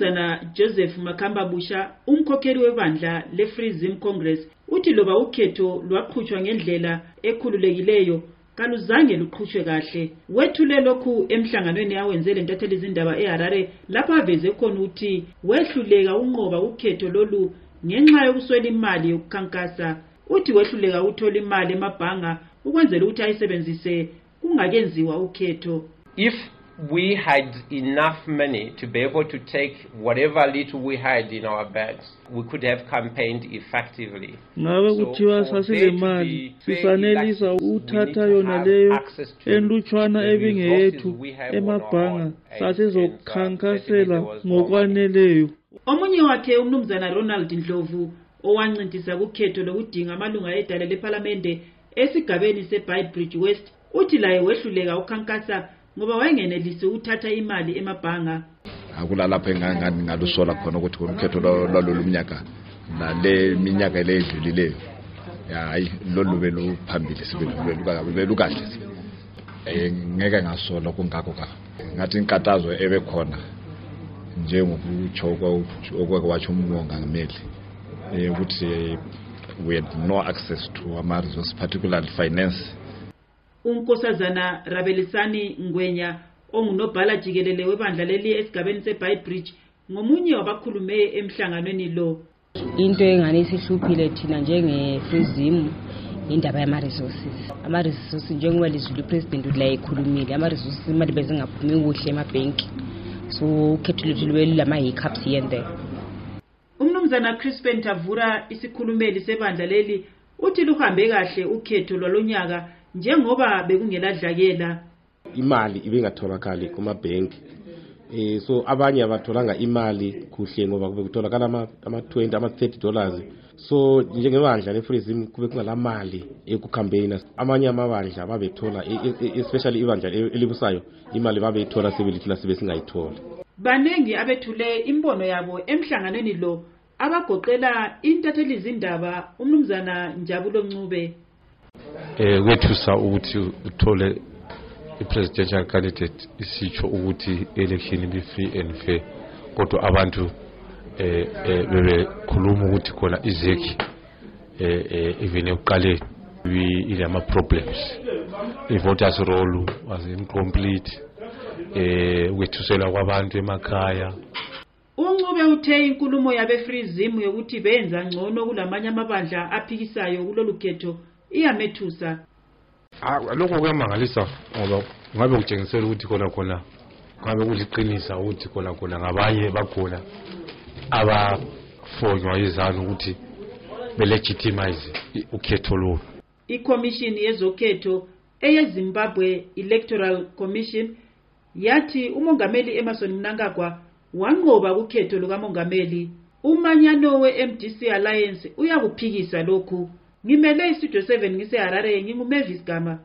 umnumzana joseph makhamba busha umkhokheli webandla le-free zim congress uthi loba ukhetho lwaqhutshwa ngendlela ekhululekileyo kaluzange luqhutshwe kahle. Wethule lokhu emhlanganweni awenzele ntatheli izindaba eharare lapho aveze khona ukuthi wehluleka unqoba ukhetho lolu ngenxa yokuswela imali yokukhankasa. Uthi wehluleka ukuthola imali emabhanga ukwenzela ukuthi ayisebenzise kungakenziwa ukhetho. If we had enough money to be able to take whatever little we had in our bags, we could have campaigned effectively. ngabe kuthiwa sasilemali sisanelisa ukuthatha yona leyo enlutshwana ebingeyethu emabhanga. sasizokhankasela ngokwaneleyo. Omunye wakhe umnumzana ronald ndlovu owancintisa kukhetho lokudinga amalunga edale lephalamende esigabeni sebhayibridge west uthi laye wehluleka ukhankasa ngoba wayengenelisi ukuthatha imali emabhanga. Akulalapho engangani ngalusola khona ukuthi ukhetho lwalolu mnyaka nale minyaka le edlulileyo hayi lolu beluphambili belukahle um ngeke ngasola kungakho ka. Ngathi inkatazo ebekhona njengokutsho okweke watsho umongameli um ukuthi we had no access to ama-resource particularly finance. Unkosazana rabelisani ngwenya ongunobhala jikelele webandla leli esigabeni sebhayibridge ngomunye wabakhulume emhlanganweni lo. Into engane isihluphile thina njenge-freezim indaba yama-resources. Ama-resources njengoba lizulu ipresident la ekhulumile ama-resources imali bezingaphumi kuhle emabhenki. So ukhetho lethu lube lulama-hiccups here and there. Umnumzana crispin tavura isikhulumeli sebandla leli uthi luhambe kahle ukhetho lwalonyaka njengoba bekungeladlakela imali ibingatholakali kumabhenki eh so abanye abatholanga imali kuhle ngoba kube kutholakala ama-20 ama-30 dollars. So njengebandla le-freezim kube kungalamali ekucampaigna amanye amabandla babethola especially ibandla elibusayo imali babeyithola sebelithina sibe singayitholi baningi abethule imbono yabo emhlanganweni lo abagoqela intatheli zindaba umnumzana njabulo ncube. eh kwethusa ukuthi uthole i-presidential candidate isitsho ukuthi election ibe free and fair. Kodwa abantu eh bebekhuluma ukuthi khona izeki eh even ekuqaleni ilama problems i-voters roll was incomplete. Eh ukwethusela kwabantu emakhaya. Uncube uthe inkulumo yabe-free zim yokuthi benza ngcono kulamanye amabandla aphikisayo kulolu khetho iyamethusa. Lokho kuyamangalisa ngoba ngabe kutshengisela ukuthi khona khona ngabe kuliqinisa ukuthi khona khona ngabanye bakhona abafonywa yizanu ukuthi belegitimize ukhetho lolu ikhomishini yezokhetho eyezimbabwe electoral commission yathi umongameli emerson mnangagwa wanqoba kukhetho lukamongameli. Umanyano we-mdc alliance uyakuphikisa lokhu. Ngimele istudio 7 ngiseharare ngingumavis gama